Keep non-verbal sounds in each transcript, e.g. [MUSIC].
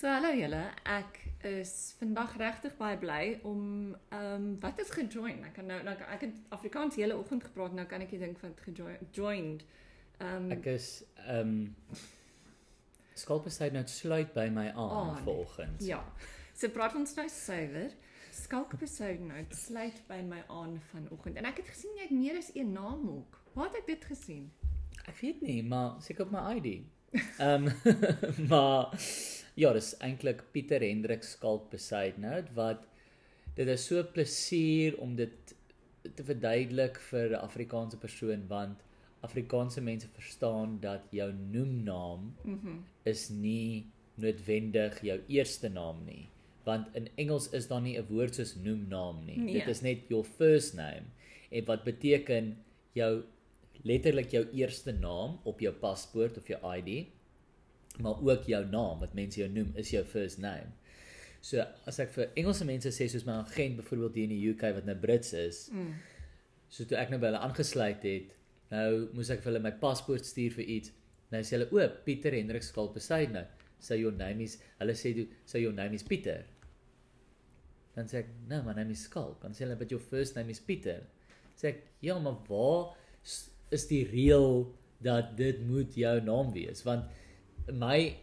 So hallo julle, ek is vandag regtig baie bly om ehm um, wat is gejoin. Ek kan nou nou ek het Afrikaans hele oggend gepraat, nou kan ek dink wat gejoined. Ehm um, Ek is ehm um, skalpesyd nou sluit by my aan Aan. vanoggend. ja. So praat ons nou suiwer. Skalkbesouden nou sluit by my aan vanoggend. En ek het gesien jy het meer as een naam ook. Waar het ek dit gesien? Ek weet nie, maar seker op my ID. Ehm [LAUGHS] maar ja, dis eintlik Pieter Hendrik Skalkbesyd nou wat dit is so plesier om dit te verduidelik vir 'n Afrikaanse persoon want Afrikaanse mense verstaan dat jou noemnaam. Mm is nie noodwendig jou eerste naam nie want in Engels is daar nie 'n woord soos noemnaam nie Nee. dit is net your first name en wat beteken jou letterlik jou eerste naam op jou paspoort of jou ID maar ook jou naam wat mense jou noem is jou first name so as ek vir Engelse mense sê soos my agent byvoorbeeld hier in die UK wat nou Brits is Mm. So toe ek nou by hulle aangesluit het, nou moes ek vir hulle my paspoort stuur vir iets. Nou sê hulle, "O, Pieter Hendrik Skalpesyd nou. Say your name is hulle sê toe, "Say your name is Pieter." Dan sê ek, "No, my name is Skalk." Dan sê hulle, "But your first name is Pieter." Sê ek, "Ja, maar waar is die reël dat dit moet jou naam wees?" Want in my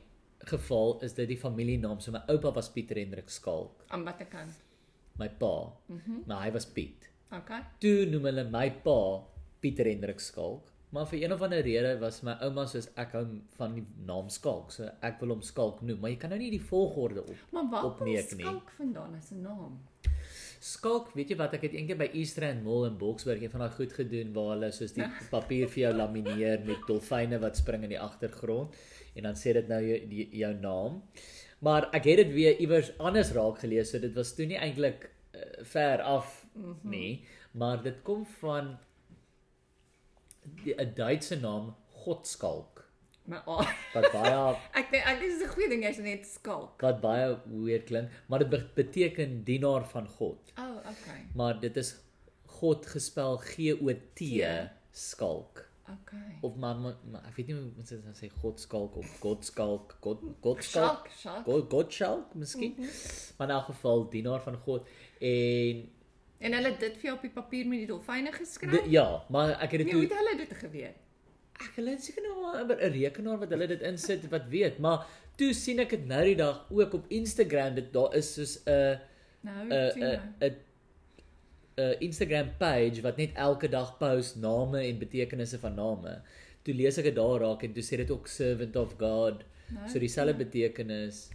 geval is dit die familienaam. So my oupa was Pieter Hendrik Skalk, Aan watter kant? my pa, Mhm. maar hy was Piet. Okay. Toe noem hulle my pa Pieter Hendrik Skalk, maar vir een of ander rede was my ouma soos ek hou van die naam Skalk, so ek wil hom Skalk noem, maar jy kan nou nie die volgorde op. Maar waar kom nie. skalk vandaan as 'n naam? Skalk, weet jy wat, ek het eendag by Eastrand Mall in Boksburg een van daai goed gedoen waar hulle soos die [LAUGHS] papier vir jou lamineer met dolfyne wat spring in die agtergrond en dan sê dit nou jou die, jou naam. Maar ek het dit weer iewers anders raak gelees, so dit was toe nie eintlik uh, ver af nie, maar dit kom van 'n Duitse naam Godskalk Maar oh, wat baie [LAUGHS] ek dink ek dis 'n goeie ding jy's net skalk. wat baie weird klink, maar dit be- beteken dienaar van God. O, oh, okay. Maar dit is God gespel G O T. skalk. Okay. Of maar, maar, maar ek weet nie hoe mense dit sê God skalk of God skalk, God God skalk, Skalk, skalk. God God skalk miskien. Mhm. Maar in elk geval dienaar van God en En hulle het dit vir jou op die papier met die dolfyne geskryf? de, ja, maar ek het dit Nee, toe hoe het hulle dit geweet? ek hulle het seker nou 'n rekenaar wat hulle dit insit wat weet, maar toe sien ek dit nou die dag ook op Instagram dit daar is soos 'n Nou, 'n 'n nou. 'n 'n Instagram page wat net elke dag post name en betekenisse van name. Toe lees ek dit daar raak en toe sê dit ook servant of God. Nou, So dieselfde betekenis.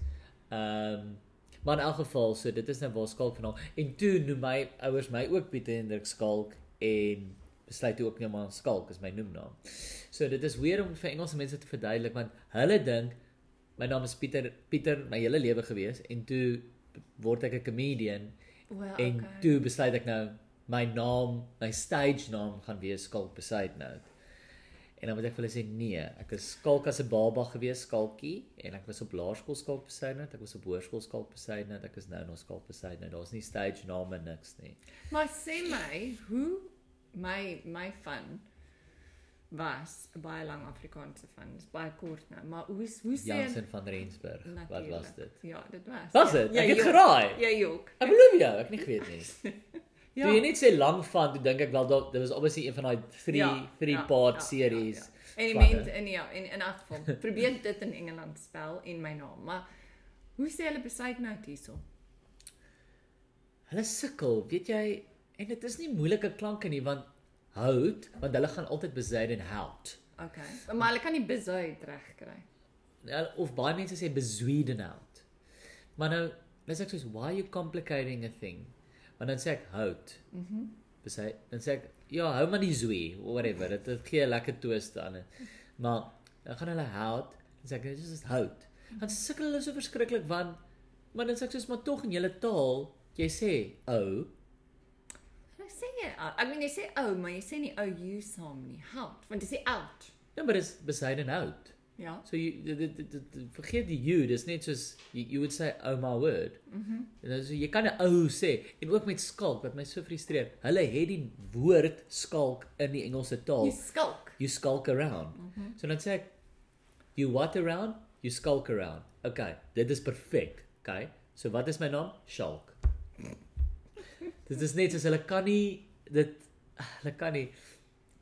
Ehm um, maar in elk geval, so dit is nou waar skalk vanaal. En toe noem my ouers my ook Pieter Hendrik Skalk en besluit toe ook net maar Skalk is my noemnaam. So dit is weer om vir Engelse mense te verduidelik want hulle dink my naam is Pieter Pieter my hele lewe gewees en toe word ek 'n comedian well, En okay. toe besluit ek nou my naam, my stage naam gaan wees Skalk Beside nou. En dan moet ek vir hulle sê nee, ek is Skalk as 'n baba gewees, Skalkie, en ek was op laerskool Skalk Beside nou, ek was op hoërskool Skalk Beside nou, ek is nou nog Skalk Beside nou. Daar's nie stage name niks nie. Maar sê my, hoe my my van was 'n baie lang Afrikaanse van. Dis baie kort nou, maar hoe hoe sê Jansen van Rensburg. Wat Natuurlijk. was dit? Ja, dit was. Was ja, dit? Ja, Ek het jok. geraai. Ja, ook. Ek belowe jou, ek het nie geweet nie. [LAUGHS] Ja. Toe jy net sê lang van, toe dink ek wel dat dit was obviously een van daai 3 Ja, 3 ja, part ja, series. ja, ja. En die mense in ja, en in elk geval [LAUGHS] probeer dit in Engeland spel en my naam, maar hoe sê hulle besluit nou hierso? Hulle sukkel, weet jy, en dit is nie moeilike klanke nie want hout, want hulle gaan altyd beside en hout. Okay. Maar hulle kan nie besuid reg kry. Ja, Of baie mense sê bezweed en hout. Maar nou, sê ek soos why you complicating a thing? Want dan sê ek hout. Mhm. Mm Besy, dan sê ek ja, hou maar die zwee, whatever. Dit dit gee 'n lekker twist aan dit. Maar dan gaan hulle hout, dan sê ek dit is hout. Dan sukkel hulle so verskriklik want maar dan sê ek soos maar tog in julle taal, jy sê ou, Hulle jy, ou. ek meen jy sê ou, maar jy sê nie ou you saam nie. Hout, want jy sê out. ja, maar dis beside en hout. Ja. So you dit, dit, dit, vergeet die you, dis net soos you, you would say oh my word. Mhm. Mm so jy kan 'n ou sê en ook met skalk wat my so frustreer. Hulle het die woord skalk in die Engelse taal. Jy skulk. You skulk around. Mm -hmm. So dan sê ek you what around? You skulk around. Okay, dit is perfek. Okay. So wat is my naam? Shalk. [LAUGHS] dit is net soos hulle kan nie dit [SIGHS] hulle kan nie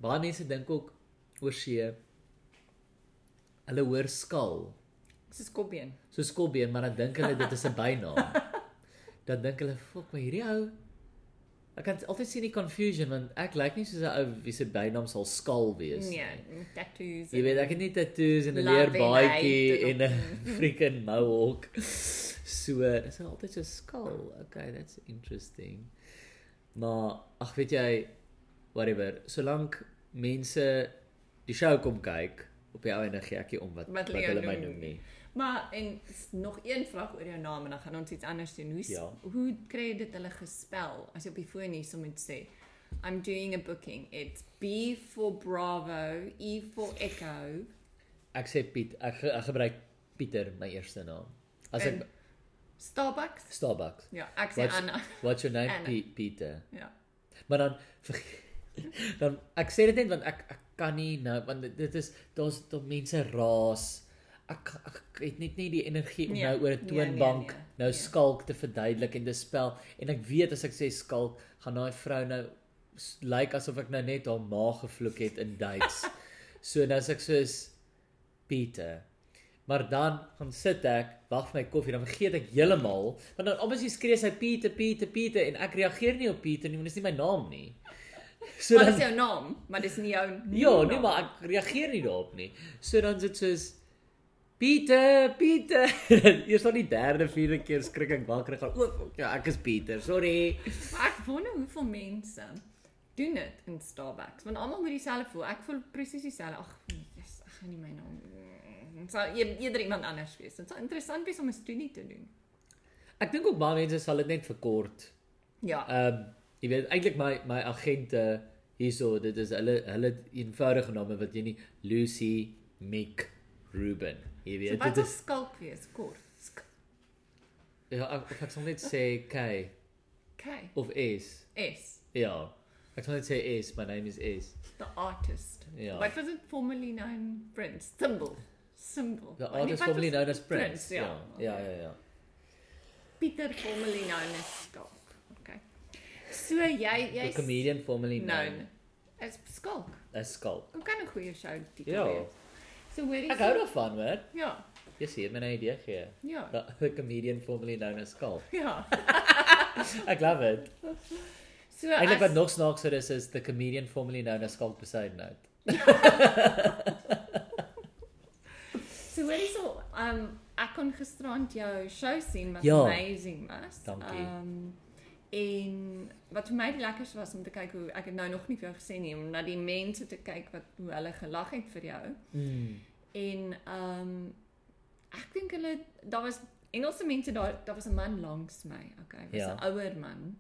baie mense dink ook oor see hulle hoor skal Dis skopbeen. so skopbeen maar dan dink hulle dit is 'n bynaam [LAUGHS] dan dink hulle fok maar hierdie ou ek kan altyd sien die confusion want ek lyk nie soos 'n ou wie se bynaam sal skal wees nie. Nee, tattoos. Jy weet ek het nie tattoos en 'n leerbaadjie hate en 'n [LAUGHS] freaking mohawk. So, dis altyd so skal. Okay, that's interesting. Maar ag weet jy whatever, solank mense die show kom kyk op die ou en gee ek nie om wat Wat wat, hulle my noem nie. Maar en nog een vraag oor jou naam en dan gaan ons iets anders doen. Hoe Ja. hoe kry jy dit hulle gespel as jy op die foon hier sou moet sê I'm doing a booking. It's B for Bravo, E for Echo. Ek sê Piet, ek, ek gebruik Pieter my eerste naam. As ek En- Starbucks? Starbucks. Ja, ek sê Wat's- Anna. What's your name? Anna. P Pieter. Ja. Maar dan [LAUGHS] dan ek sê dit net want ek ek kan nie nou want dit- is daar's daar mense raas. Ek ek het net nie die energie om Nee, nou oor 'n nee, toonbank nee, nee, nou nee. skalk te verduidelik en te spel en ek weet as ek sê skalk gaan daai vrou nou lyk asof ek nou net haar ma gevloek het in Duits. [LAUGHS] so nou as ek soos Pieter Maar dan gaan sit ek, wag vir my koffie, dan vergeet ek heeltemal, want dan obviously skree sy Pieter, Pieter, Pieter en ek reageer nie op Pieter nie, want dit is nie my naam nie. [LAUGHS] So Maar dan dis jou naam, maar dis nie jou Ja, naam. nee, maar ek reageer nie daarop nie. So dan sit soos Pieter, Pieter. [LAUGHS] Eers dan die derde, vierde keer skrik ek wakker en gaan, "O, fuck, ja, ek is Pieter. Sorry." [LAUGHS] Maar ek wonder hoeveel mense doen dit in Starbucks. Want almal moet dieselfde voel. Ek voel presies dieselfde. Ag, dis ag nie my naam. Dit sal eerder iemand anders wees. Dit sal interessant wees om 'n studie te doen. Ek dink ook baie mense sal dit net verkort. Ja. Ehm um, jy weet eintlik my my agente hierso, dit is hulle hulle eenvoudige name wat jy nie Lucy Mick Ruben. Jy So weet wat dit is skalk wees? Kort. Sk ja, ek, ek sal net sê K okay. of S. S. Ja. Ek sal net sê S, my name is S. The artist. Ja. What was it formerly known? Prince. Symbol. Symbol. The artist wat formerly known as Prince. Prince, ja. Ja, ja, ja. Peter formerly known as Skalk. Okay. So jy The jy's comedian formerly known known as Skalk. as Skulk. Hoe kan 'n goeie show titel Ja. wees? So hoor jy Ek hou daarvan, hoor. Ja. Jy sien my 'n idee gee. Ja. The, the comedian formerly known as Skulk. Ja. [LAUGHS] Ek love it. So Eintlik as- wat nog snaakser is is the comedian formerly known as Skulk Besaidnout. [LAUGHS] Um ek kon gisterand jou show sien wat Ja. amazing was. Dankie. Um en wat vir my die lekkerste was om te kyk hoe ek het nou nog nie vir jou gesê nie om na die mense te kyk wat hoe hulle gelag het vir jou. Mm. En um ek dink hulle daar was Engelse mense daar daar was 'n man langs my, okay, was 'n Ja. ouer man.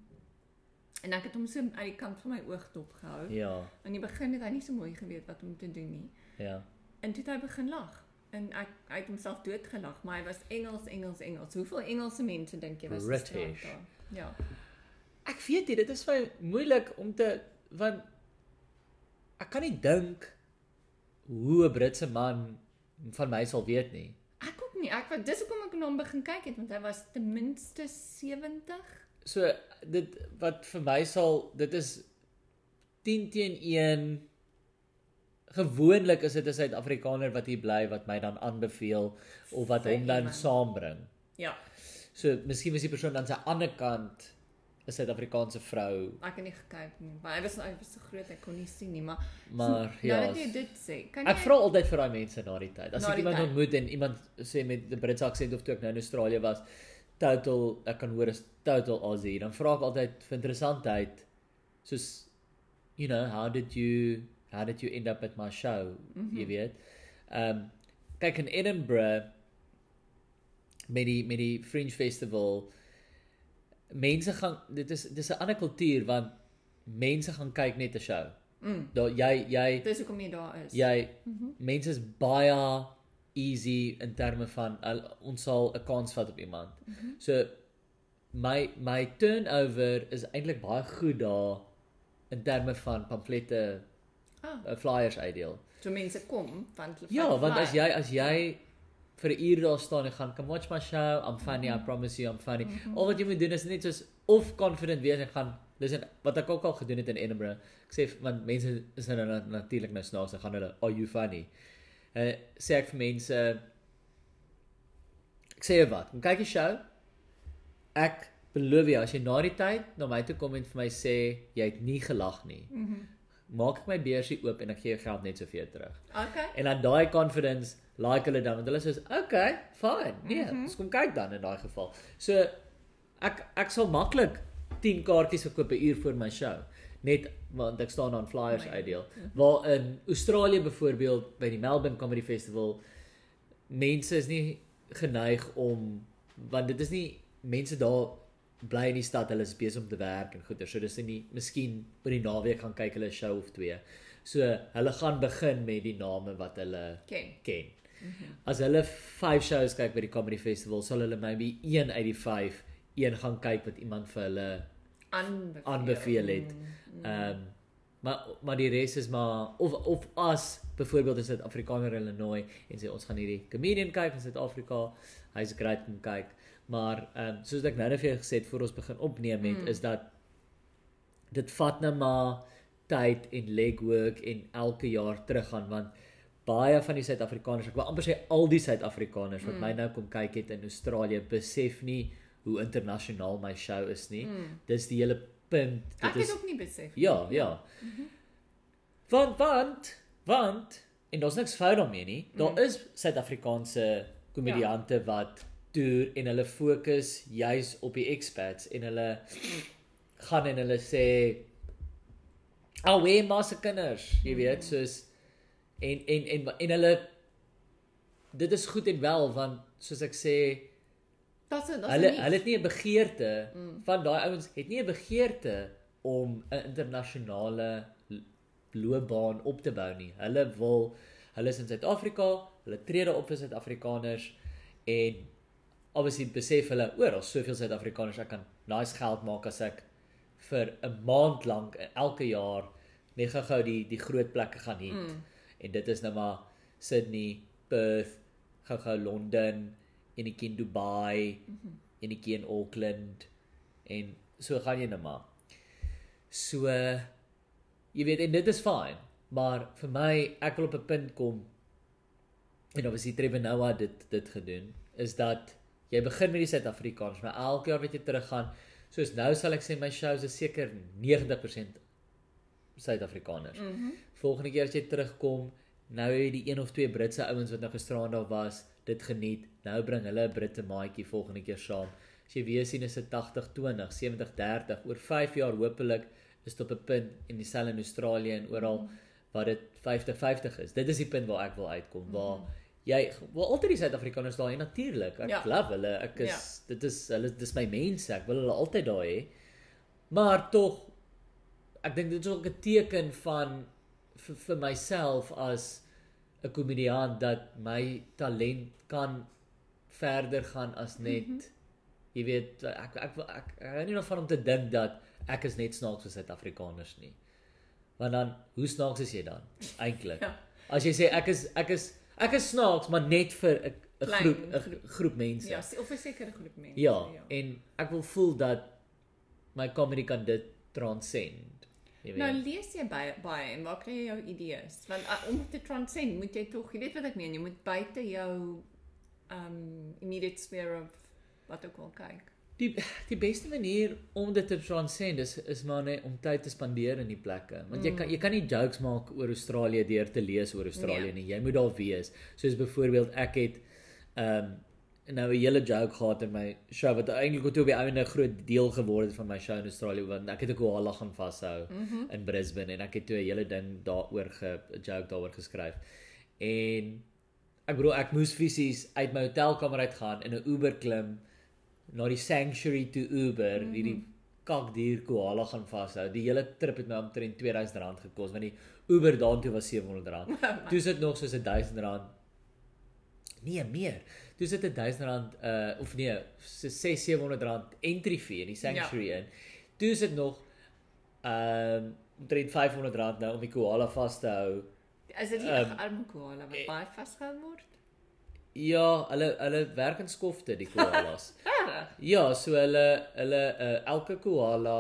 En ek het hom so uit die kant van my oog dopgehou. Ja, In die begin het hy nie so mooi geweet wat om te doen nie. ja. En toe het hy begin lag. En ek hy het homself doodgelag, maar hy was Engels, Engels, Engels. Hoeveel Engelse mense dink jy was British. Ja. Ek weet nie, dit is vir moeilik om te want ek kan nie dink hoe 'n Britse man van my sal weet nie. Ek ook nie. Ek wat dis hoekom ek na hom begin kyk het want hy was ten minste 70. So dit wat vir my sal dit is 10 teen 1 gewoonlik is dit 'n Suid-Afrikaner wat hier bly wat my dan aanbeveel of wat hom dan saambring. Ja. So miskien was die persoon aan sy ander kant 'n Suid-Afrikaanse vrou, Ek het nie gekyk nie. Maar hy was hy was so groot ek kon nie sien nie, maar maar so, ja. Nou dat jy dit sê, kan Ek jy vra altyd vir daai mense na die tyd. As ek iemand tyd. ontmoet en iemand sê met 'n Britse aksent of toe ek nou in Australië was, total ek kan hoor is total Aussie, dan vra ek altyd vir interessantheid soos you know, how did you how did you end up at my show? Mm -hmm. Jy weet. Ehm um, kyk in Edinburgh met die met die Fringe Festival mense gaan dit is dis 'n ander kultuur want mense gaan kyk net 'n show. Mm. Daar jy jy Dis hoekom jy daar is. jy Mm -hmm. mense is baie easy in terme van al, ons sal 'n kans vat op iemand. Mm -hmm. So my my turnover is eintlik baie goed daar in terme van pamflette, Ah, uh, flyers uitdeel. so mense kom want hulle Ja, vat want as jy as jy vir 'n uur daar staan en gaan come watch my show. I'm funny, I promise you I'm funny. Mhm. Al wat jy moet doen is net soos of confident wees en gaan listen wat ek ook al gedoen het in Edinburgh. Ek sê want mense is nou na, natuurlik nou snaaks en gaan hulle are you funny. Uh sê ek vir mense ek sê wat, kom kyk die show. Ek beloof jou as jy na die tyd na my toe kom en vir my sê jy het nie gelag nie. Mhm. Maak ek my beursie oop en ek gee jou geld net soveel terug. Okay. En dan daai confidence like hulle dan want hulle sê okay, fine. Nee, Mhm. ons kom kyk dan in daai geval. So ek ek sal maklik 10 kaartjies verkoop 'n uur voor my show net want ek staan aan flyers My- uitdeel. Waar in Australië byvoorbeeld by die Melbourne Comedy Festival mense is nie geneig om want dit is nie mense daar bly in die stad, hulle is besig om te werk en goeie. So dis nie miskien by die naweek gaan kyk hulle 'n show of twee. So hulle gaan begin met die name wat hulle Ken. ken. As hulle 5 shows kyk by die comedy festival, sal hulle maybe 1 uit die 5 een gaan kyk wat iemand vir hulle Aanbeveel. Aanbeveel het. Mm. ehm um, maar maar die res is maar of of as byvoorbeeld in Suid-Afrikaner in Illinois en sê ons gaan hierdie comedian kyk van Suid-Afrika. Hy's great om kyk. Maar ehm um, soos ek nou net vir jou gesê het voor ons begin opneem het, Mm. is dat dit vat nou maar tyd en legwork en elke jaar teruggaan want baie van die Suid-Afrikaners, ek wil amper sê al die Suid-Afrikaners wat Mm. my nou kom kyk het in Australië besef nie hoe internasionaal my show is nie. Mm. Dis die hele punt. Ek Dit het is ook nie besef. ja, ja. Want want want en daar's niks fout daarmee nie. Daar Mm. is Suid-Afrikaanse komediante wat toer en hulle fokus juis op die expats en hulle gaan en hulle sê "Ag, wie maar se kinders, jy weet, soos en en en en hulle dit is goed en wel want soos ek sê Dat's dat's hulle nie- hulle het nie 'n begeerte Mm. van daai ouens het nie 'n begeerte om 'n internasionale loopbaan op te bou nie. Hulle wil hulle is in Suid-Afrika, hulle tree daar op vir Suid-Afrikaners en obviously besef hulle oor daar's soveel Suid-Afrikaners ek kan nice geld maak as ek vir 'n maand lank elke jaar net gou-gou die die groot plekke gaan hê. Mm. En dit is nou maar Sydney, Perth, gou-gou Londen, enetjie in Dubai, Mhm. enetjie in Auckland en so gaan jy nou maar. So jy weet en dit is fyn, maar vir my ek wil op 'n punt kom en obviously Trevor Noah dit dit gedoen is dat jy begin met die Suid-Afrikaners, maar elke jaar wat jy teruggaan, soos nou sal ek sê my shows is seker 90% Suid-Afrikaners. Mhm. Volgende keer as jy terugkom, nou het jy die een of twee Britse ouens wat nou gisterand daar was, dit geniet. Nou bring hulle 'n Britte maatjie volgende keer saam. As jy weer sien is dit 80-20, 70-30. Oor 5 jaar hopelik is dit op 'n punt in dieselfde in Australië en oral waar dit 50-50 is. Dit is die punt waar ek wil uitkom waar jy wil altyd die Suid-Afrikaners daar hê natuurlik. Ek Ja. love hulle. Ek is dit is hulle dis my mense. Ek wil hulle altyd daar hê. Maar tog ek dink dit is ook 'n teken van vir, vir myself as 'n komediant dat my talent kan verder gaan as net mm -hmm. jy weet ek ek ek, ek, ek hou nie daarvan om te dink dat ek is net snaaks vir Suid-Afrikaners nie. Want dan hoe snaaks is jy dan eintlik? Ja. As jy sê ek is ek is ek is snaaks maar net vir 'n 'n groep 'n groep. mense. Ja, of 'n sekere groep mense. Ja, en ek wil voel dat my comedy kan dit transcend. Jy weet. Nou lees jy baie baie en waar kry jy jou idees? Want uh, om te transcend moet jy tog, jy weet wat ek meen, jy moet buite jou um immediate sphere of wat ook al kyk. Die die beste manier om dit te transcend is is maar net om tyd te spandeer in die plekke. Want jy Mm. kan jy kan nie jokes maak oor Australië deur te lees oor Australië Nee. nie. Jy moet daar wees. Soos byvoorbeeld ek het ehm nou 'n hele joke gehad in my show wat eintlik toe op die einde 'n groot deel geword het van my show in Australië want ek het 'n koala gaan vashou Mhm. in Brisbane en ek het toe 'n hele ding daaroor ge joke daaroor geskryf. En ek bedoel ek moes fisies uit my hotelkamer uit gaan in 'n Uber klim na die sanctuary toe Uber, mm Mhm. -hmm. hierdie kakdier koala gaan vashou. Die hele trip het my omtrent R2000 gekos want die Uber daartoe was R700. [LAUGHS] Toe sit nog soos R1000. Nee, meer. Toe sit R1000 uh of nee, so R600 entry fee in die sanctuary ja. in. Toe sit nog ehm um, omtrent R500 nou om die koala vas te hou. Is dit nie 'n Ehm, um, arme koala wat eh, baie vasgehou word? Ja, hulle hulle werk in skofte die koalas. [LAUGHS] Regtig? ja, so hulle hulle uh, elke koala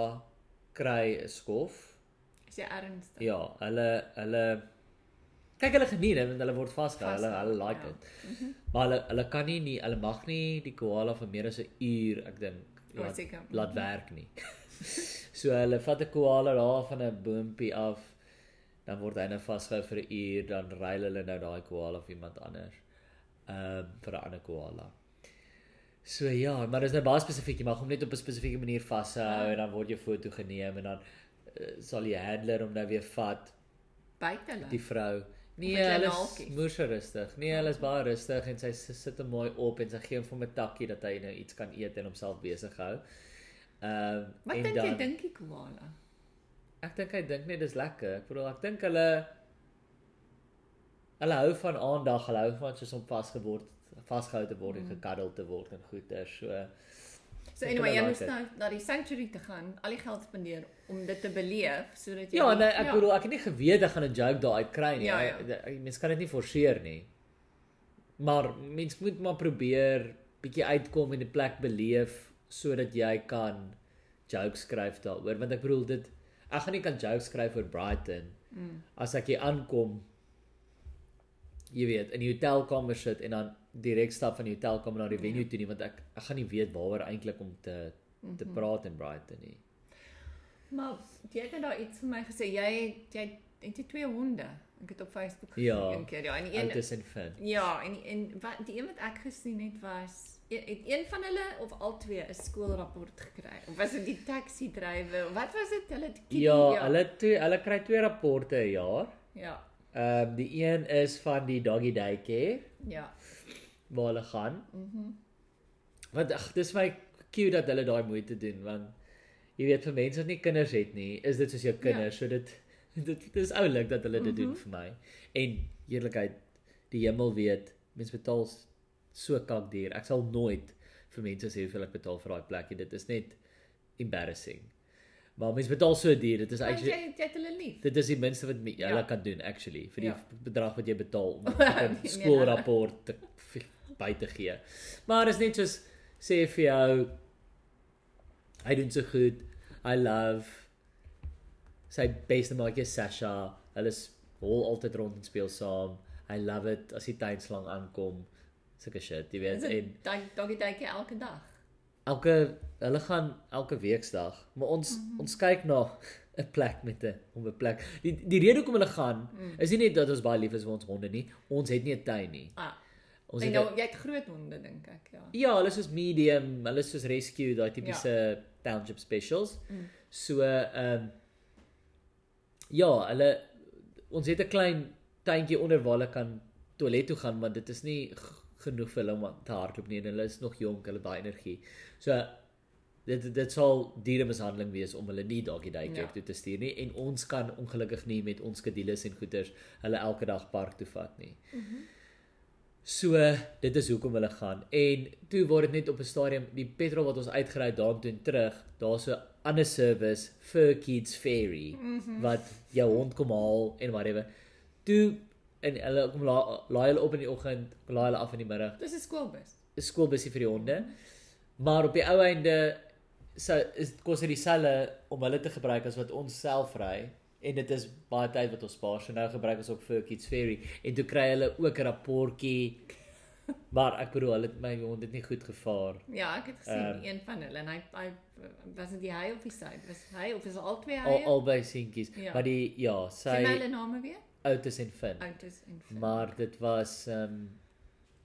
kry 'n skof. Is jy ernstig? Ja, hulle hulle kyk hulle geniet dit want hulle word vasgehou. Hulle hulle like ja. dit. Maar hulle hulle kan nie nie hulle mag nie die koala vir meer as 'n uur, ek dink, laat, seker. laat werk nie. [LAUGHS] so hulle vat 'n koala daar van 'n boompie af. Dan word hy nou vasgehou vir 'n uur, dan ruil hulle nou daai koala vir iemand anders. Ehm um, vir 'n ander koala. So ja, maar dis nou baie spesifiek. Jy mag hom net op 'n spesifieke manier vashou Ah. en dan word jou foto geneem en dan uh, sal die handler hom nou weer vat Buite hulle. die vrou. Nee, hulle is moer so rustig. Nee, hulle is baie rustig en sy sit hom mooi op en sy gee hom vir 'n takkie dat hy nou iets kan eet en homself besig hou. Ehm um, Wat en dink dan jy dink die koala? ek dink hy dink net dis lekker. Ek bedoel ek dink hulle hulle hou van aandag, hulle hou van soos om vasgeword vasgehou te word en Mm. gekaddel te word en goeie so. So Ek anyway, jy moes nou na die sanctuary te gaan, al die geld spandeer om dit te beleef sodat jy Ja, die- nee, ek bedoel ek het nie geweet ek gaan 'n joke daar uit kry nie. Ja, ja. Ek- ek- Mens kan dit nie forceer nie. Maar mens moet maar probeer bietjie uitkom en 'n plek beleef sodat jy kan jokes skryf daaroor want ek bedoel dit ek gaan nie kan jokes skryf oor Brighton Mm. as ek hier aankom jy weet in die hotelkamer sit en dan direk stap van die hotelkamer na die Ja. venue toe nie want ek ek gaan nie weet waaroor eintlik om te te Mhm. praat in Brighton nie. Maar jy het nou daar iets vir my gesê. Jy jy het jy twee honde. Ek het op Facebook gesien Ja. een keer. Ja, en een Otis en Finn. Ja, en en wat die een wat ek gesien het was e- het een van hulle of al twee 'n skoolrapport gekry. Of was dit die taxi drywer? Wat was dit? Hulle het kitty, Ja, hulle twee, hulle kry twee rapporte 'n jaar. Ja. Ehm um, die een is van die doggy daycare Ja. Waar hulle gaan. Mhm. Want ag, dis my cute dat hulle daai moeite doen want jy weet vir mense wat nie kinders het nie, is dit soos jou kinders, so dit [LAUGHS] dit dis oulik dat hulle dit doen Mhm. vir my. En eerlikheid, die hemel weet, mense betaal so kakduur. Ek sal nooit vir mense sê hoeveel ek betaal vir daai plekkie. Dit is net embarrassing. Maar mense betaal so duur, dit is actually jy jy het hulle lief. Dit is die minste wat me- Ja. kan doen actually vir die Ja. bedrag wat jy betaal om [LAUGHS] Nee, 'n nee, skoolrapport te by te gee. Maar is net soos sê vir jou hy doen so goed. I love sy beste maatjie Sasha. Hulle is hol altyd rond en speel saam. I love it as die tuinslang aankom. Sulke shit, jy weet. En dit dan doggy daycare elke dag? Elke hulle gaan elke weeksdag, maar ons mm -hmm. ons kyk na [LAUGHS] 'n plek met 'n om 'n plek. Die die rede hoekom hulle gaan Mm. is nie net dat ons baie lief is vir ons honde nie. Ons het nie 'n tuin nie. Ah, Ons en het nou jy het groot honde dink ek, ja. ja, hulle is soos medium, hulle is soos rescue, daai tipiese ja. township specials. Mm. So ehm um, ja, hulle ons het 'n klein tuintjie onder waar hulle kan toilet toe gaan, maar dit is nie genoeg vir hulle om te hardloop nie en hulle is nog jonk, hulle het baie energie. So dit dit sal dieremishandeling wees om hulle nie doggy daycare Ja. toe te stuur nie en ons kan ongelukkig nie met ons skedules en goeders hulle elke dag park toe vat nie. Mm -hmm. So dit is hoekom hulle gaan. En toe word dit net op 'n stadium die petrol wat ons uitgery het daartoe en terug, daar's 'n ander service vir Kids Ferry Mm -hmm. wat jou hond kom haal en whatever. Toe en hulle kom laai laai hulle op in die oggend, laai hulle af in die middag. Dis 'n skoolbus. 'n Skoolbusie vir die honde. Maar op die ou einde sou is kos dit dieselfde om hulle te gebruik as wat ons self ry en dit is baie tyd wat ons spaar. So nou gebruik ons ook vir Kids Ferry en toe kry hulle ook 'n rapportjie. [LAUGHS] Maar ek bedoel, hulle het my hond het nie goed gevaar. Ja, ek het gesien um, een van hulle en hy hy was dit die hy of die sy? Was hy of is dit al twee Al hy? albei seentjies. Ja. Maar die ja, sy hulle name weer? Otis en Finn. Otis en Finn. Maar dit was ehm um,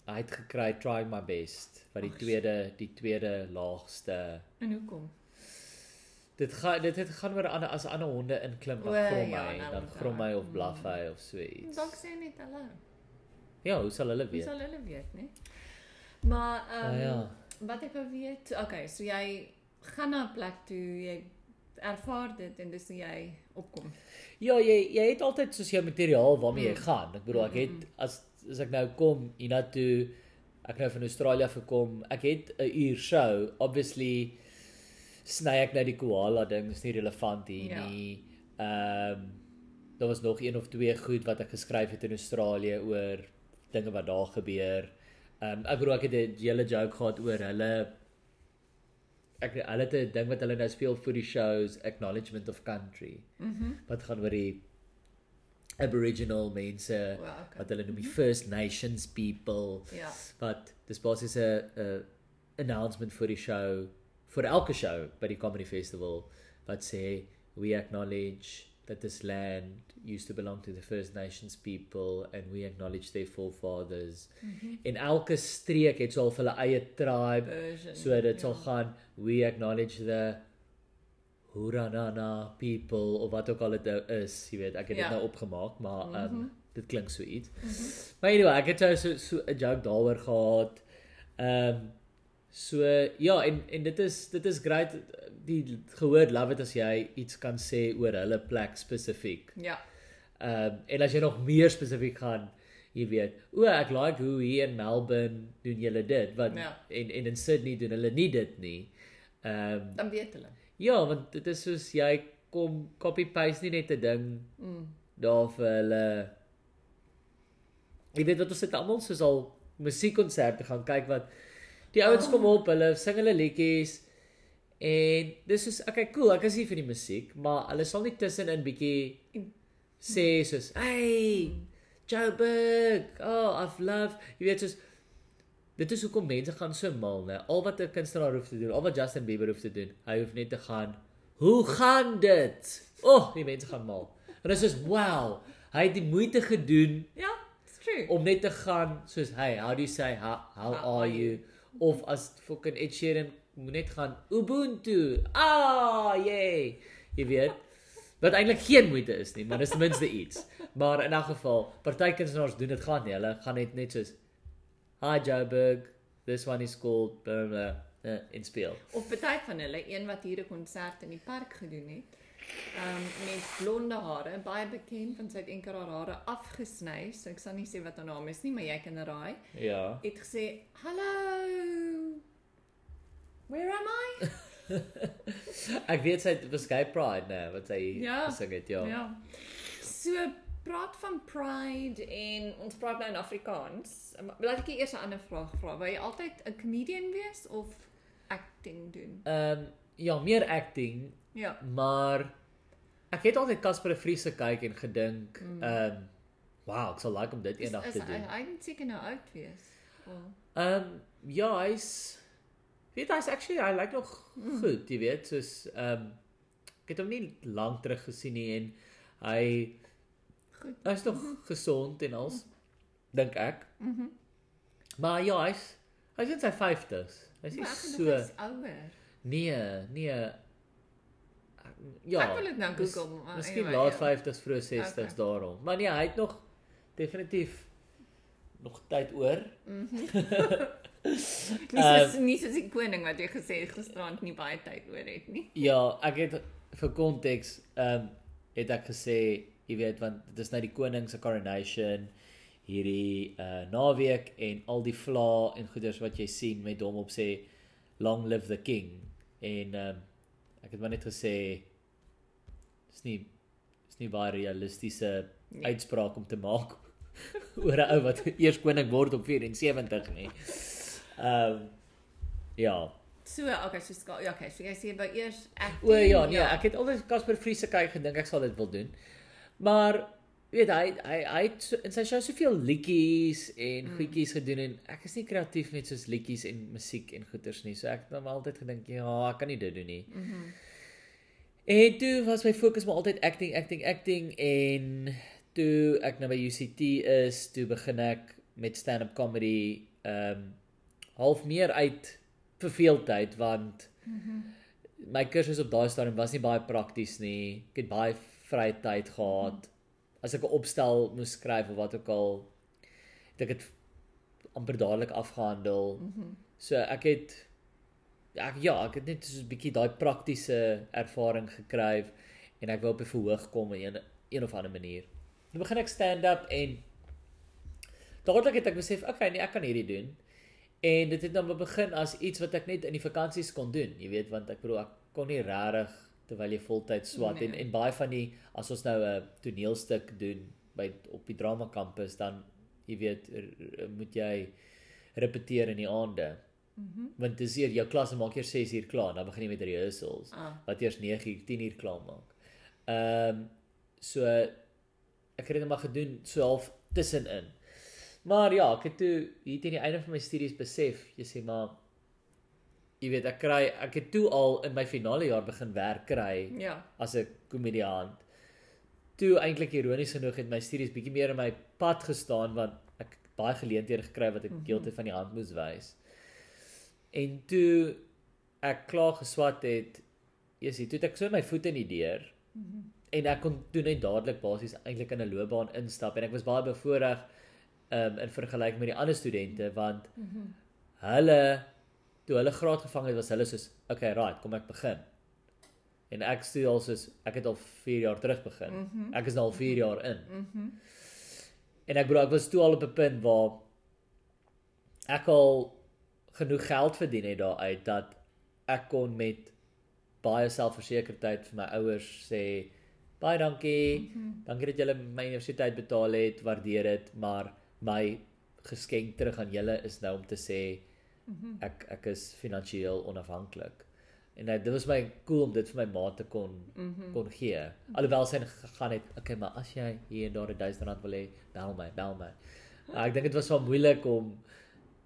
hy het gekry try my best wat die Ag, tweede die tweede laagste. En hoekom? Dit gaan dit het gaan oor ander as ander honde inklim dan O, grom ja, hy, nou dan grom hy ek. of blaf Mm. hy of so iets. Dalk sê net hallo. Ja, hoe sal hulle weet? sal hulle weet, né? Maar ehm Ah, um, ja. wat ek wou weet, okay, so jy gaan na 'n plek toe, jy ervaar dit en dis hoe jy opkom. Ja, jy jy het altyd soos jou materiaal waarmee jy Mm. gaan. Ek bedoel ek het mm, as as ek nou kom hiernatoe ek nou van Australië gekom, ek het 'n uur show. Obviously sny ek nou die koala ding, is nie relevant hier Ja. nie. Ehm daar was nog een of twee goed wat ek geskryf het in Australië oor dinge wat daar gebeur. Ehm um, ek bedoel ek het 'n hele joke gehad oor hulle ek hulle het 'n ding wat hulle nou speel vir die shows Acknowledgement of Country. Mhm. Mm Wat gaan oor die Aboriginal mense Wow, okay. wat hulle noem die First Nations people Ja. wat dis basies 'n 'n announcement vir die show vir elke show by die comedy festival wat sê we acknowledge that this land used to belong to the First Nations people and we acknowledge their forefathers. Mm -hmm. En elke streek het so al hulle eie tribe Version. so dit sal ja. gaan we acknowledge the Huranana people of wat ook al dit nou is, jy weet, ek het dit Ja. nou opgemaak, maar ehm um, Mhm. dit klink so iets. Mhm. Maar anyway, ek het nou so so 'n joke daaroor gehad. Ehm um, so ja, en en dit is dit is great die gehoor love it as jy iets kan sê oor hulle plek spesifiek. Ja. Ehm um, en as jy nog meer spesifiek gaan, jy weet, o, ek like hoe hier in Melbourne doen julle dit, want Ja. en en in Sydney doen hulle nie dit nie. Ehm um, Dan weet hulle. ja, want dit is soos jy kom copy paste nie net 'n ding Mm. daar vir hulle Jy weet wat ons het almal soos al musiekkonserte gaan kyk wat die ouens Oh. kom op, hulle sing hulle liedjies en dis is okay cool, ek is hier vir die musiek, maar hulle sal nie tussenin bietjie sê soos hey Joburg, oh I've love, jy weet soos dit is hoekom mense gaan so mal, né? Al wat 'n kunstenaar hoef te doen, al wat Justin Bieber hoef te doen, hy hoef net te gaan Hoe gaan dit? O, oh, die mense gaan mal. En dit is soos wow, hy het die moeite gedoen Ja, it's true. om net te gaan soos hey, how do you say how, how How are are you? Of as fucking Ed Sheeran moet gaan Ubuntu. Ah, yay. Jy weet. Wat eintlik geen moeite is nie, maar dis ten minste iets. Maar in 'n geval, party kunstenaars doen dit glad nie. Hulle gaan net net soos Hi Joburg, this one is called blah blah, blah uh, in speel. Of baie van hulle, een wat hier 'n konsert in die park gedoen het. Um met blonde hare, baie bekend want sy eendag haar hare afgesny, so ek sal nie sê wat haar naam is nie, maar jy kan raai. Ja. Het gesê, "Hallo. Where am I?" [LAUGHS] Ek weet sy het was gay pride nê, wat sy Ja. gesing het, ja. Ja. So praat van pride en ons praat nou in Afrikaans. Maar Laat ek eers 'n ander vraag vra. Wou jy altyd 'n comedian wees of acting doen? Ehm um, ja, meer acting, Ja. maar ek het altyd Casper de Vries gekyk en gedink, Mm. ehm um, wow, ek sal like om dit Is, eendag is, te hy doen. hy moet seker nou oud wees. Ehm um, ja, hy's weet hy's actually hy lyk nog Mm. goed, jy weet, soos ehm um, ek het hom nie lank terug gesien nie en hy goed. hy's nog gesond en als dink ek. Mhm. Maar ja, hy's hy's in sy 50s. Hy's nie so is ouer. nee, nee. Ja. ek wil dit nou mis- Google. maar Miskien anyway, laat ja. 50s vroeg 60s Okay. daarom. Maar nee, hy het nog definitief nog tyd oor. [LAUGHS] Nie soos nie soos die koning wat jy gesê het gisterand nie baie tyd oor het nie. Ja, ek het vir konteks ehm um, het ek gesê, jy weet want dit is nou die koning se coronation hierdie uh naweek en al die vla en goeders wat jy sien met hom op sê long live the king en ehm um, ek het maar net gesê dis nie dis nie baie realistiese Nee. uitspraak om te maak [LAUGHS] oor 'n ou wat eers koning word op 74 nie. Ehm um, ja, So, okay, so ska, ja, okay, so jy sê by eers acting. O ja, nee, ek het altyd Casper Vries se kyk gedink ek sal dit wil doen. Maar weet hy hy hy het so, in sy show soveel liedjies en mm. goedjies gedoen en ek is nie kreatief met soos liedjies en musiek en goeters nie. So ek het dan altyd gedink ja, ek kan nie dit doen nie. Mhm. Mm En toe was my fokus maar altyd acting, acting, acting en toe ek nou by UCT is, toe begin ek met stand-up comedy ehm um, half meer uit verveeldheid want. Mm my kursus op daai stadium was nie baie prakties nie. Ek het baie vrye tyd gehad. As ek 'n opstel moes skryf of wat ook al, het ek dit amper dadelik afgehandel. Mhm. So ek het ek ja, ek het net so 'n bietjie daai praktiese ervaring gekry en ek wou op 'n verhoog kom in een, een of ander manier. Nou begin ek stand-up en dadelik het ek besef, okay, nee, ek kan hierdie doen. En dit het nou begin as iets wat ek net in die vakansies kon doen, jy weet, want ek bedoel ek kon nie regtig terwyl jy voltyd swat Nee. en en baie van die as ons nou 'n toneelstuk doen by op die drama kampus dan jy weet moet jy repeteer in die aande. Mhm. Want dis eer jou klas maak eers 6 uur klaar, dan begin jy met rehearsals Ah, wat eers 9 uur, 10 uur klaar maak. Ehm um, so ek het dit maar gedoen so half tussenin. Maar ja, ek het toe hier teen die einde van my studies besef, jy sê maar jy weet ek kry ek het toe al in my finale jaar begin werk kry ja. as 'n komediant. Toe eintlik ironies genoeg het my studies bietjie meer in my pad gestaan want ek baie geleenthede gekry wat ek Mhm. heeltyd van die hand moes wys. En toe ek klaar geswat het, is dit toe ek so my voete in die deur Mhm. En ek kon toe net dadelik basies eintlik in 'n loopbaan instap en ek was baie bevoordeel um, in vergelyking met die ander studente want Mhm. hulle toe hulle graad gevang het was hulle soos okay right kom ek begin en ek stuur al soos ek het al 4 jaar terug begin Mhm. ek is nou al 4 jaar in Mhm. en ek bedoel ek was toe al op 'n punt waar ek al genoeg geld verdien het daaruit dat ek kon met baie selfversekerdheid vir my ouers sê baie dankie Mhm. dankie dat julle my universiteit betaal het waardeer dit maar my geskenk terug aan julle is nou om te sê Mhm. ek ek is finansiëel onafhanklik. En uh, dit was my cool om dit vir my ma te kon Mhm. kon gee. Alhoewel sy gegaan het, okay, maar as jy hier en daar 'n 1000 rand wil hê, bel my, bel my. Uh, ek dink dit was wel moeilik om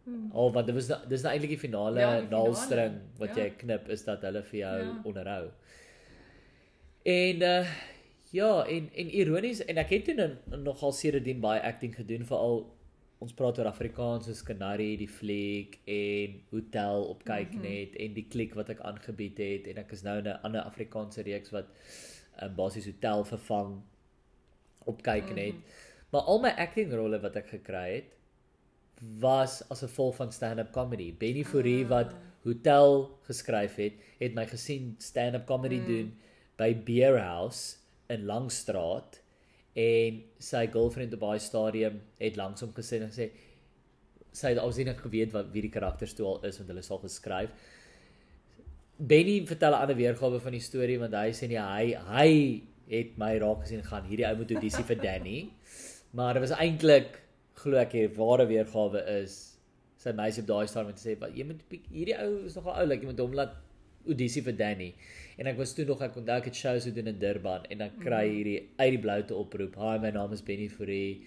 Hmm. al want dit was nou- dis nou eintlik die finale Ja, naalstring wat ja. jy knip is dat hulle vir jou Ja. onderhou. En uh ja, en en ironies en ek het toe nou nogal sedertdien baie acting gedoen veral ons praat oor Afrikaans soos Canary die fliek en Hotel op kyk Mhm. net en die klik wat ek aangebied het en ek is nou in 'n ander Afrikaanse reeks wat um, basies Hotel vervang op kyk net. Mhm. Maar al my acting rolle wat ek gekry het was as 'n gevolg van stand-up comedy. Benny Fourie Ah. wat Hotel geskryf het, het my gesien stand-up comedy Mm. doen by Beer House in Langstraat en sy girlfriend op daai stadium het langs hom gesit en gesê sy het alsien ek geweet wat wie die karakters toe al is want hulle is al geskryf. Benny vertel 'n ander weergawe van die storie want hy sê nee hy hy het my raak gesien gaan hierdie ou moet audisie vir Danny. [LAUGHS] Maar dit was eintlik glo ek hier ware weergawe is sy meisie op daai stadium het gesê wat jy moet hierdie ou is nogal oulik jy moet hom laat audisie vir Danny. En ek was toe nog ek onthou ek het shows gedoen in Durban en dan kry Mhm. hierdie uit die bloute oproep. Hi, my naam is Benny Fourie.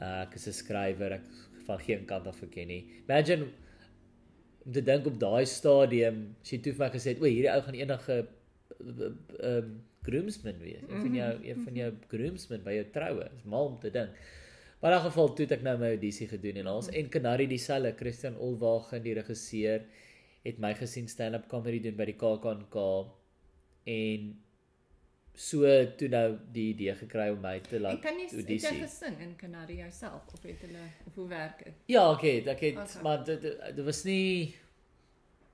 Uh, ek is 'n skrywer. Ek van geen kant af verken nie. Imagine om te dink op daai stadium, as jy toe vir my gesê het, "O, hierdie ou gaan enige ehm um, groomsman wees. Een van jou een van jou groomsmen by jou troue." Dis mal om te dink. Maar in elk geval toe het ek nou my audisie gedoen en ons en Canary dieselfde Christian Olwagen die regisseur het my gesien stand-up comedy doen by die KAKNK en so toe nou die idee gekry om my te laat kan jy het jy audisie. gesing in Canary jouself of het hulle of hoe werk dit? Ja, okay, ek het Okay. maar dit dit- was nie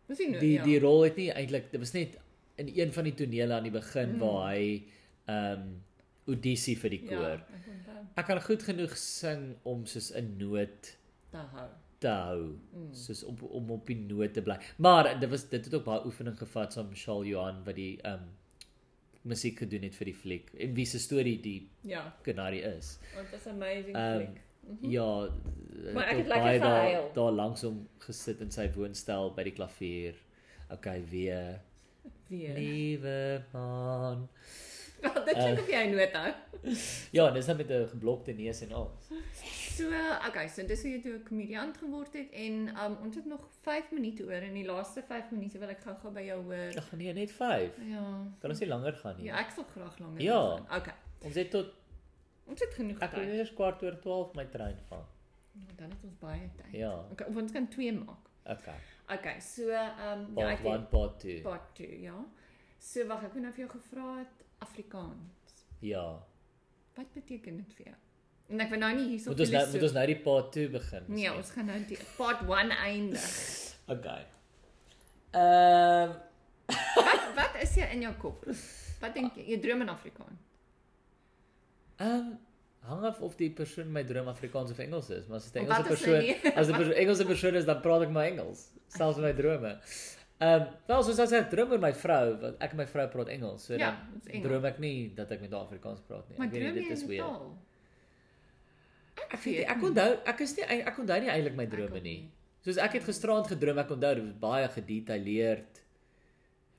Dis nie die ja. die rol het nie eintlik dit was net in een van die tonele aan die begin Mm. waar hy ehm um, audisie vir die Ja, koor. ek onthou. Ek kan goed genoeg sing om soos 'n noot Te hou. Te hou, Mm. soos op om op die noot te bly. Maar dit was dit het ook baie oefening gevat saam met Charles Johan wat die ehm um, musiek gedoen het vir die fliek en wie se storie die Ja, Canary is. want dit is amazing Ehm, fliek. Mhm. Ja, Maar ek het lekker baie daar, gehuil. daar langs hom gesit in sy woonstel by die klavier. Okay, weer. Weer. Liewe man. Ja, [LAUGHS] dit Eh. klink of jy 'n noot hou. [LAUGHS] Ja, dis dan met 'n geblokte neus en al. [LAUGHS] So, okay, so dis hoe jy toe 'n komediant geword het en um ons het nog 5 minute oor en die laaste 5 minute wil ek gou-gou by jou hoor. Ag nee, net 5. Ja. Kan ons nie langer gaan nie. Ja, ek sal graag langer Ja. gaan. Okay. Ons het tot Ons het genoeg ek tyd. eers kwart oor 12 my trein vat. Nou, Dan het ons baie tyd. Ja. Okay, ons kan 2 maak. Okay. Okay, so um ja, Part ek 1, het part 2. part 2, ja. So wag, ek het nou vir jou gevra het Afrikaans. Ja. Wat beteken dit vir jou? En ek wil nou nie hierso Moet ons nou moet ons nou die part 2 begin. Nee, miskien? ons gaan nou die part 1 eindig. [LAUGHS] Okay. Ehm Wat wat is jy in jou kop? Wat dink jy? Jy droom in Afrikaans. Ehm hang af of die persoon my droom Afrikaans of Engels is, maar as dit 'n Engelse persoon, as 'n Engelse persoon is, dan praat ek maar Engels, selfs in my drome. Ehm wel soos as ek droom oor my vrou, want ek en my vrou praat Engels, so Ja, dan Engels. droom ek nie dat ek met haar Afrikaans praat nie. Maar Ek weet nie dit is weer. taal? Ek weet nie, ek onthou ek is nie ek onthou nie eintlik my drome nie. Soos ek het gisterand gedroom, ek onthou dit was baie gedetailleerd.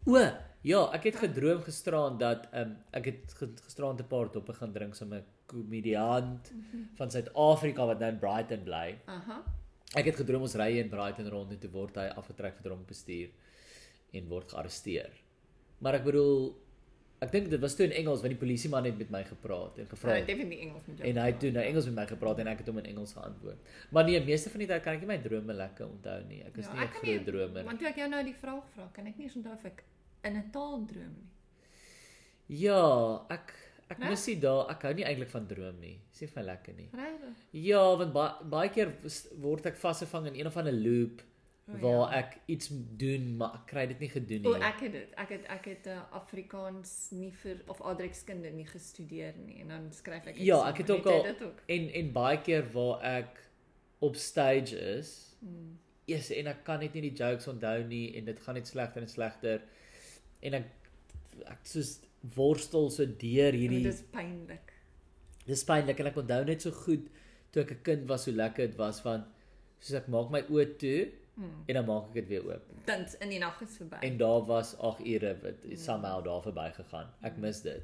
O, ja, ek het gedroom gisterand dat um, ek het gisterand 'n paar doppe gaan drink saam met 'n komediant van Suid-Afrika wat nou in Brighton bly. Aha. Ek het gedroom ons ry in Brighton rond en toe word hy afgetrek vir dronk bestuur en word gearresteer. Maar ek bedoel ek dink dit was toe in Engels want die polisieman het met my gepraat en gevra Vra definitief Engels met jou. en hy het toe nou Engels met my gepraat en ek het hom in Engels geantwoord. Maar nee, meeste van die tyd kan ek nie my drome lekker onthou nie. Ek is Ja, nie 'n nie- groot dromer nie. Want toe ek jou nou die vraag vra, kan ek nie eens onthou of ek in 'n taal droom nie. Ja, ek ek mis dit daar. Ek hou nie eintlik van droom nie. Dis nie vir lekker nie. Regtig? Ja, want baie baie keer word ek vasgevang in een of ander loop O, waar ja. ek iets doen, maar ek kry dit nie gedoen O, nie. ek het dit. Ek het ek het uh, Afrikaans nie vir of Adrekskunde nie gestudeer nie en dan skryf ek Ja, eksamen. ek het ook al- dit ook. En en baie keer waar ek op stage is, Hmm. eers en ek kan net nie die jokes onthou nie en dit gaan net slegter en slegter. En ek ek soos worstel so deur hierdie Dit is pynlik. Dis pynlik en ek onthou net so goed toe ek 'n kind was hoe lekker dit was van soos ek maak my oë toe Hmm. en dan maak ek dit weer oop. Tans in die nag is verby. En daar was 8 ure wat somehow daar verby gegaan. Ek mis dit.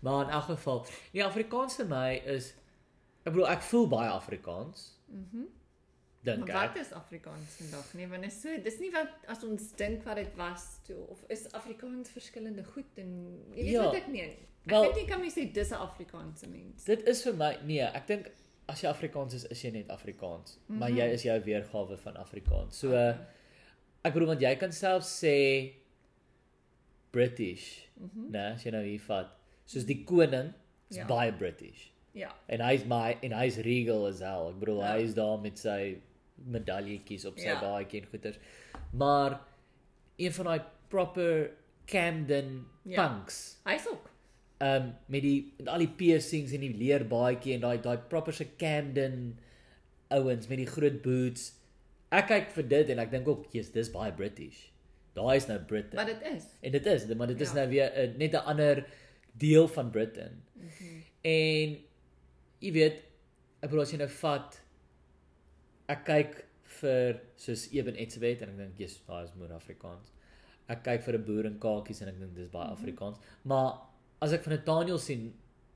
Maar in elk geval, die Afrikaans vir my is ek bedoel ek voel baie Afrikaans, Mhm. dink Maar ek. wat is Afrikaans vandag nie? Want is so dis nie wat as ons dink wat dit was toe of is Afrikaans verskillende goed en jy weet Ja, wat ek meen. Ek wel- weet nie kan mens sê dis 'n Afrikaanse mens. Dit is vir my nee, ek dink as jy Afrikaans is, is jy net Afrikaans, mm -hmm. maar jy is jou weergawe van Afrikaans. So Okay. ek bedoel want jy kan self sê British, mm Mhm. -hmm. né, as jy nou hier vat. Soos die koning is Ja. ja. baie British. Ja. En hy's my en hy's regal as hell. Ek bedoel Ja. ja. hy's daar met sy medaljetjies op sy Ja. ja. baadjie en goeters. Maar een van daai proper Camden Ja. punks. Hy's ook. Um met die met al die piercings en die leerbaadjie en daai daai proper se Camden ouens met die groot boots. Ek kyk vir dit en ek dink ook, "Jesus, dis baie British." Daai is nou Britain. Wat dit is. En dit is, maar dit is Ja. nou weer uh, net 'n ander deel van Britain. Mm -hmm. En jy weet, ek bedoel as jy nou vat ek kyk vir soos Eben Etzebeth en ek dink jy's daai is moer Afrikaans. Ek kyk vir 'n boer en kakies en ek dink dis baie Mhm. Afrikaans. Maar as ek van Nathaniel sien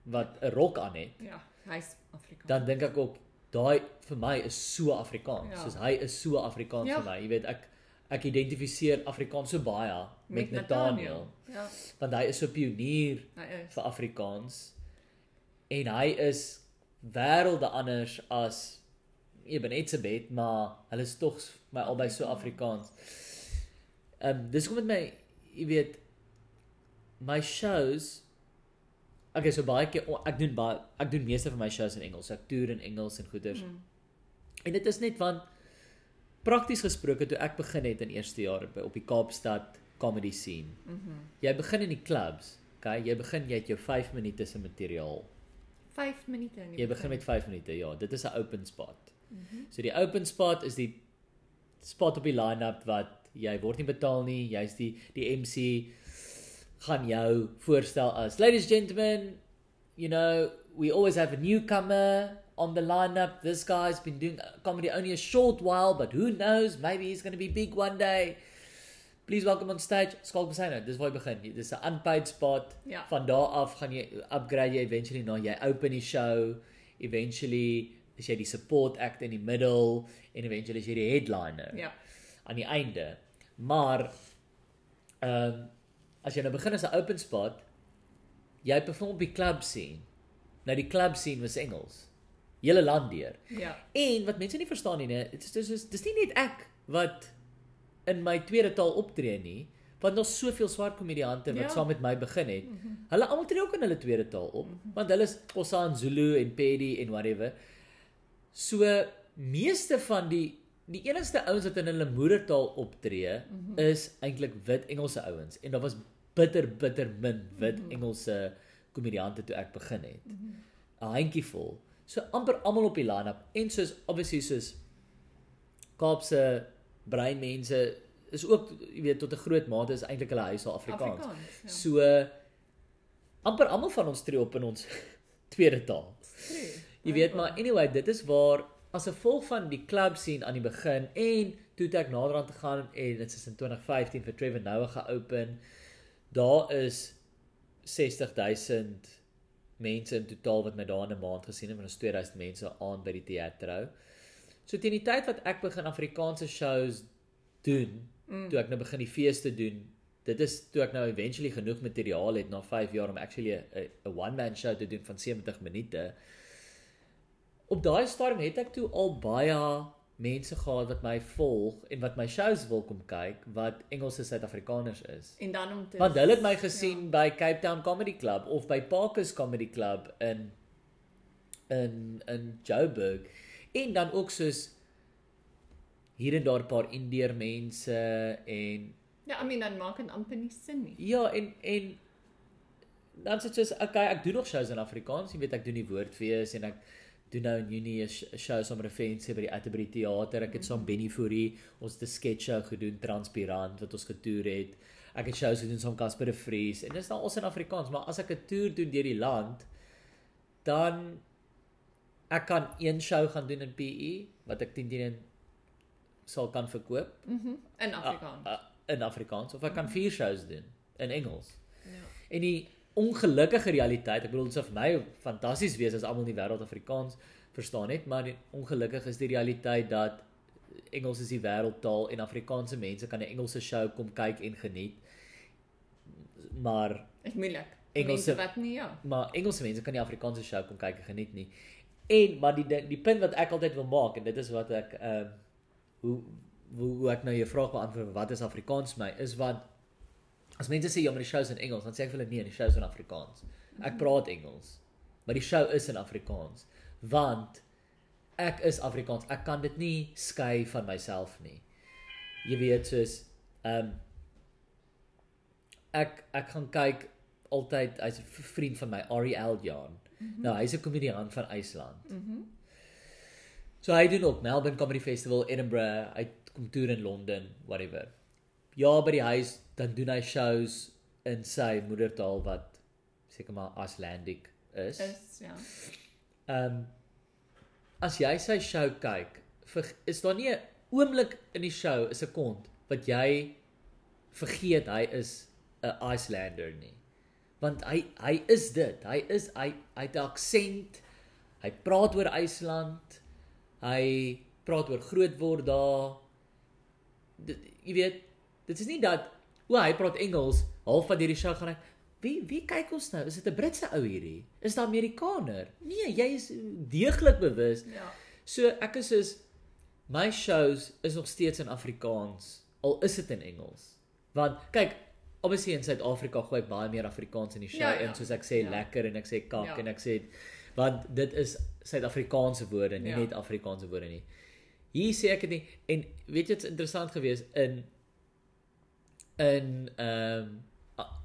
wat 'n rok aan het, Ja, hy's Afrikaans. dan dink ek ook daai vir my is so Afrikaans. Ja. Soos hy is so Afrikaans Ja. vir my. Jy weet ek ek identifiseer Afrikaans so baie met, met Nathaniel Ja, want hy is so pionier is. vir Afrikaans en hy is wêrelde anders as Eben Etzebeth, maar hulle is tog my albei so Afrikaans. Ehm um, dis kom met my, jy weet, my shows Okay, so baie keer o, ek doen baie ek doen meeste van my shows in Engels. Ek toer in Engels en goeters. Mm. En dit is net want prakties gesproke toe ek begin het in eerste jaar by op die Kaapstad comedy scene. Mhm. Jy begin in die clubs, okay? Jy begin jy het jou 5 minute se materiaal. 5 minute in die Jy begin met 5 minute, ja. Dit is 'n open spot. Mhm. So die open spot is die spot op die line-up wat jy word nie betaal nie. Jy's die die MC gaan jou voorstel as ladies and gentlemen, you know, we always have a newcomer on the lineup. This guy's been doing comedy only a short while, but who knows, maybe he's going to be big one day. Please welcome on stage Skalk Besina. Dis waar jy begin. Dis 'n unpaid spot. Ja. Van daar af gaan jy upgrade jy eventually na jy open die show. Eventually is jy die support act in die middel en eventually is jy die headliner Ja. aan die einde. Maar ehm um, as jy nou begin as 'n open spot, jy perform op die club scene. Nou die club scene was Engels. Hele land deur. Ja. En wat mense nie verstaan nie, dit is dis is dis nie net ek wat in my tweede taal optree nie, want daar's soveel swart komediante wat Ja. saam met my begin het. Mhm. Hulle almal tree ook in hulle tweede taal op, want hulle is Xhosa en Zulu en Pedi en whatever. So meeste van die die enigste ouens wat in hulle moedertaal optree Mhm. is eintlik wit Engelse ouens en daar was bitter bitter min wit Mhm. Engelse komediante toe ek begin het. Mhm. 'n handjievol. So amper almal op die line-up en soos obviously soos Kaapse breinmense is ook jy weet tot 'n groot mate is eintlik hulle huis al Afrikaans. Afrikaans. Ja. So amper almal van ons tree op in ons [LAUGHS] tweede taal. True. Jy weet maar anyway, dit is waar as 'n gevolg van die klub sien aan die begin en toe ek naderhand te gaan en dit is in 2015 vir Trevor Noah geopen. Daar is 60000 mense in totaal wat my daar in 'n maand gesien het, en ons 2000 mense aan by die teaterhou. So teen die tyd wat ek begin Afrikaanse shows doen, mm. toe ek nou begin die feeste doen, dit is toe ek nou eventually genoeg materiaal het na 5 jaar om actually 'n one man show te doen van 70 minute. Op daai stadium het ek toe al baie mense gehad wat my volg en wat my shows wil kom kyk wat Engelse Suid-Afrikaners is. En dan om te Want hulle het my gesien ja. by Cape Town Comedy Club of by Parkers Comedy Club in in in Joburg en dan ook soos hier en daar 'n paar Indeer mense en Ja, I mean dan maak dit amper nie sin nie. Ja, en en dan sê jy, okay, ek doen nog shows in Afrikaans, jy weet ek doen die woordfees en ek doen nou in Junie 'n show saam met 'n fancy by die Atterbury Theater. Ek het saam. Benny Fourie ons 'n sketch show gedoen Transparant wat ons getoer het. Ek het shows gedoen saam Casper de Vries en dis nou ons in Afrikaans, maar as ek 'n toer doen deur die land, dan ek kan een show gaan doen in PE wat ek teen teen sal kan verkoop. Mhm. Mm in Afrikaans. Uh, uh, in Afrikaans of ek kan vier shows doen in Engels. Ja. En die ongelukkige realiteit, ek bedoel dit sou vir my fantasties wees as almal in die wêreld Afrikaans verstaan het, maar die ongelukkig is die realiteit dat Engels is die wêreldtaal en Afrikaanse mense kan 'n Engelse show kom kyk en geniet. Maar is moeilik. Engelse wat nie ja. Maar Engelse mense kan nie Afrikaanse show kom kyk en geniet nie. En maar die die punt wat ek altyd wil maak en dit is wat ek ehm uh, hoe hoe, hoe ek nou jou vraag beantwoord wat is Afrikaans my is want as mense sê ja maar die show is in Engels dan sê ek vir hulle nee die show is in Afrikaans. Ek praat Engels maar die show is in Afrikaans want ek is Afrikaans. Ek kan dit nie skei van myself nie. Jy weet soos ehm um, ek ek gaan kyk altyd hy's 'n vriend van my Ari Eljan mm -hmm. nou hy's 'n komediant van IJsland. Mhm. Mm So hy doen ook Melbourne Comedy Festival, Edinburgh, hy kom toer in Londen, whatever. Ja, by die huis dan doen hy shows in sy moedertaal wat seker maar Icelandic is. Is ja. Ehm um, as jy sy show kyk, vir, is daar nie 'n oomblik in die show 'n sekond wat jy vergeet hy is 'n Icelander nie. Want hy hy is dit. Hy is hy hy het 'n aksent. Hy praat oor IJsland. Hy praat oor groot word daar. Dit, jy weet, dit is nie dat o, hy praat Engels, half van hierdie show gaan hy Wie wie kyk ons nou? Is dit 'n Britse ou hierdie? Is dit 'n Amerikaner? Nee, jy is deeglik bewus. Ja. So ek is soos my shows is nog steeds in Afrikaans al is dit in Engels. Want kyk, obviously in Suid-Afrika gooi ek baie meer Afrikaans in die show ja, ja. in soos ek sê ja. lekker en ek sê kak ja. en ek sê want dit is Suid-Afrikaanse woorde, nie ja. net Afrikaanse woorde nie. Hier sê ek dit nie en weet jy wat's interessant geweest in in ehm um,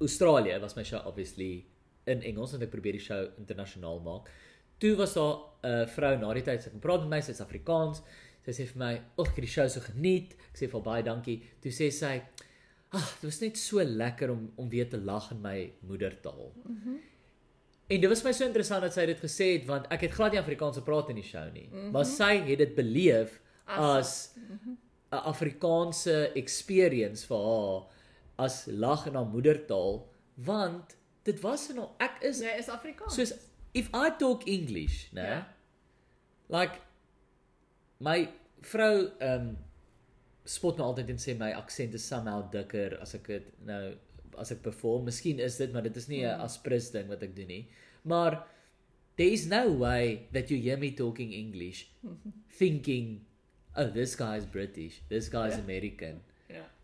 Australië was my show obviously in Engels en ek probeer die show internasionaal maak. Toe was daar 'n uh, vrou na die tyd sy kom praat met my, sy's Afrikaans. Sy sê vir my, "Ag, ek het die show so geniet." Ek sê vir baie dankie. Toe sê sy, "Ag, ah, dit was net so lekker om om weer te lag in my moedertaal." Mhm. Mm En dit was my so interessant dat sy dit gesê het want ek het glad nie Afrikaans gepraat in die show nie. Mm -hmm. Maar sy het dit beleef as 'n mm -hmm. Afrikaanse experience vir haar as lag in haar moedertaal want dit was en al ek is Nee, is Afrikaans. Soos if I talk English, né? Yeah. Like my vrou um, spot my altyd en sê my aksent is somehow dikker as ek dit nou as ek perform. Miskien is dit, maar dit is nie 'n mm. aspres ding wat ek doen nie. Maar there is no way that you hear me talking English [LAUGHS] thinking oh this guy is British, this guy is yeah. American.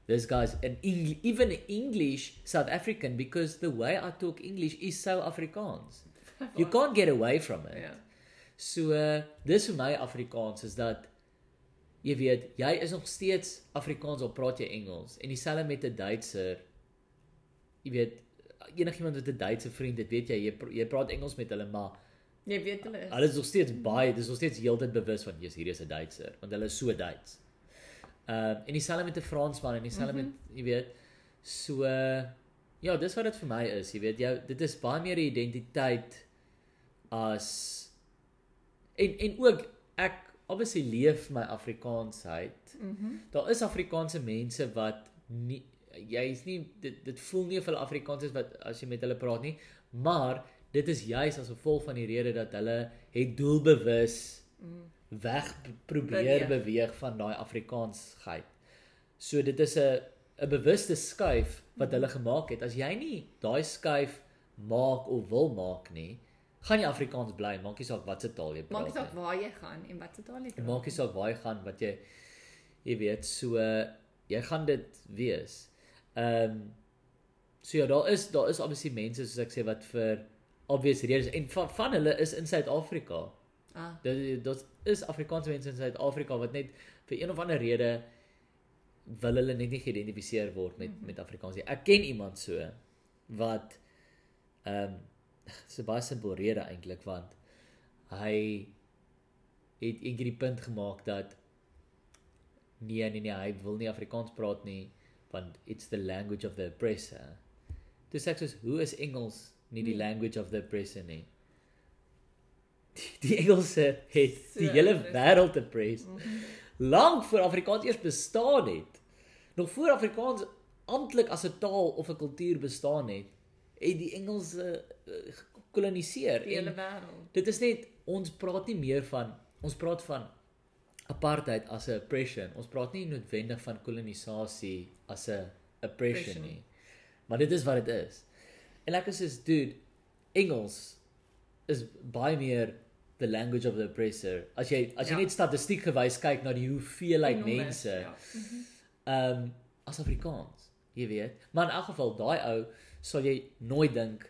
This guy's an Eng even English South African because the way I talk English is so Afrikaans. [LAUGHS] you can't get away from it. Yeah. So uh, dis vir my Afrikaans is dat jy weet, jy is nog steeds Afrikaans of praat jy Engels en dieselfde met 'n Duitser jy weet enigiemand wat 'n Duitse vriend het, weet jy, jy, jy praat Engels met hulle, maar jy weet hulle is. Hulle is nog steeds baie, dis nog steeds heeltyd bewus van jy's hierdie is 'n Duitser, want hulle is so Duits. Ehm uh, en dieselfde met 'n Fransman en dieselfde mm -hmm. met jy weet so uh, ja, dis wat dit vir my is, jy weet, jou dit is baie meer 'n identiteit as en en ook ek obviously leef my Afrikaansheid. Mhm. Mm Daar is Afrikaanse mense wat nie jy's nie dit dit voel nie of hulle Afrikaans is wat as jy met hulle praat nie, maar dit is juis as gevolg van die rede dat hulle het doelbewus weg probeer Beweeg. beweeg, van daai Afrikaansheid. So dit is 'n 'n bewuste skuif wat hulle gemaak het. As jy nie daai skuif maak of wil maak nie, gaan jy Afrikaans bly, maak nie saak watse taal jy praat Maak nie saak nie. waar jy gaan en wat se taal jy praat. Maak nie saak waar jy gaan wat jy jy weet, so jy gaan dit wees. Ehm um, so ja, daar is daar is obviously mense soos ek sê wat vir obvious redes en van, van hulle is in Suid-Afrika. Ah, Dit dit is Afrikaanse mense in Suid-Afrika wat net vir een of ander rede wil hulle net nie geïdentifiseer word met mm -hmm. met Afrikaans nie. Ek ken iemand so wat ehm um, dis 'n baie simpel rede eintlik want hy het eendag die punt gemaak dat nee nee nee hy wil nie Afrikaans praat nie want it's the language of the oppressor. Dis sê ek soos hoe is Engels nie die Nee. language of the oppressor nie? Die, die Engelse het die hele wêreld oppress. Mhm. Lank voor Afrikaans eers bestaan het. Nog voor Afrikaans amptelik as 'n taal of 'n kultuur bestaan het, het die Engelse uh, gekoloniseer die hele wêreld. dit is net ons praat nie meer van ons praat van apartheid as 'n oppression. Ons praat nie noodwendig van kolonisasie as 'n Oppression. nie. Maar dit is wat dit is. En ek is soos dude, Engels is baie meer the language of the oppressor. As jy as jy Ja. net statistiek gewys kyk na die hoeveelheid Die nommers, mense Ja. ehm um, as Afrikaans, jy weet. Maar in elk geval daai ou sal jy nooit dink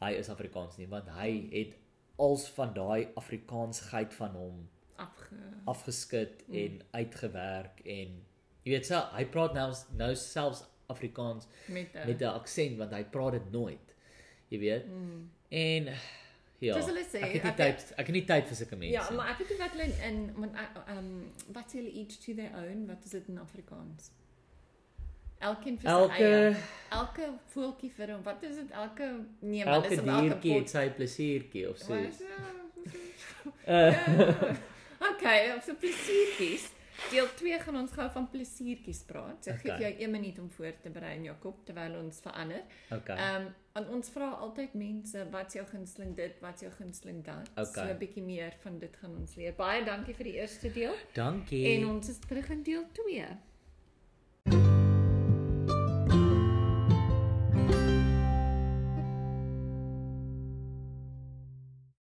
hy is Afrikaans nie want hy het als van daai Afrikaansheid van hom Afge afgeskit Mm. en uitgewerk en jy weet so hy praat nou nou selfs Afrikaans met 'n met 'n aksent want hy praat dit nooit. Jy weet. Mm. En ja. Soos hulle sê, ek het nie tyd ek het nie tyd vir sulke mense. Ja, maar ek weet nie wat hulle in- want ehm wat sê hulle each to their own, wat is dit in Afrikaans? Elkeen vir sy elke eie. Elke voeltjie vir hom. Wat is dit? Elke nee, maar elke dis elke diertjie het sy plesiertjie of so. Uh, [LAUGHS] Okay, op so plesiertjies. Deel 2 gaan ons gou van plesiertjies praat. So ek gee Okay. vir jou 1 minuut om voor te berei in jou kop terwyl ons verander. okay. Ehm um, en ons vra altyd mense wat jou gunsteling dit, wat jou gunsteling dat. Okay. So 'n bietjie meer van dit gaan ons leer. Baie dankie vir die eerste deel. Dankie. En ons is terug in deel 2.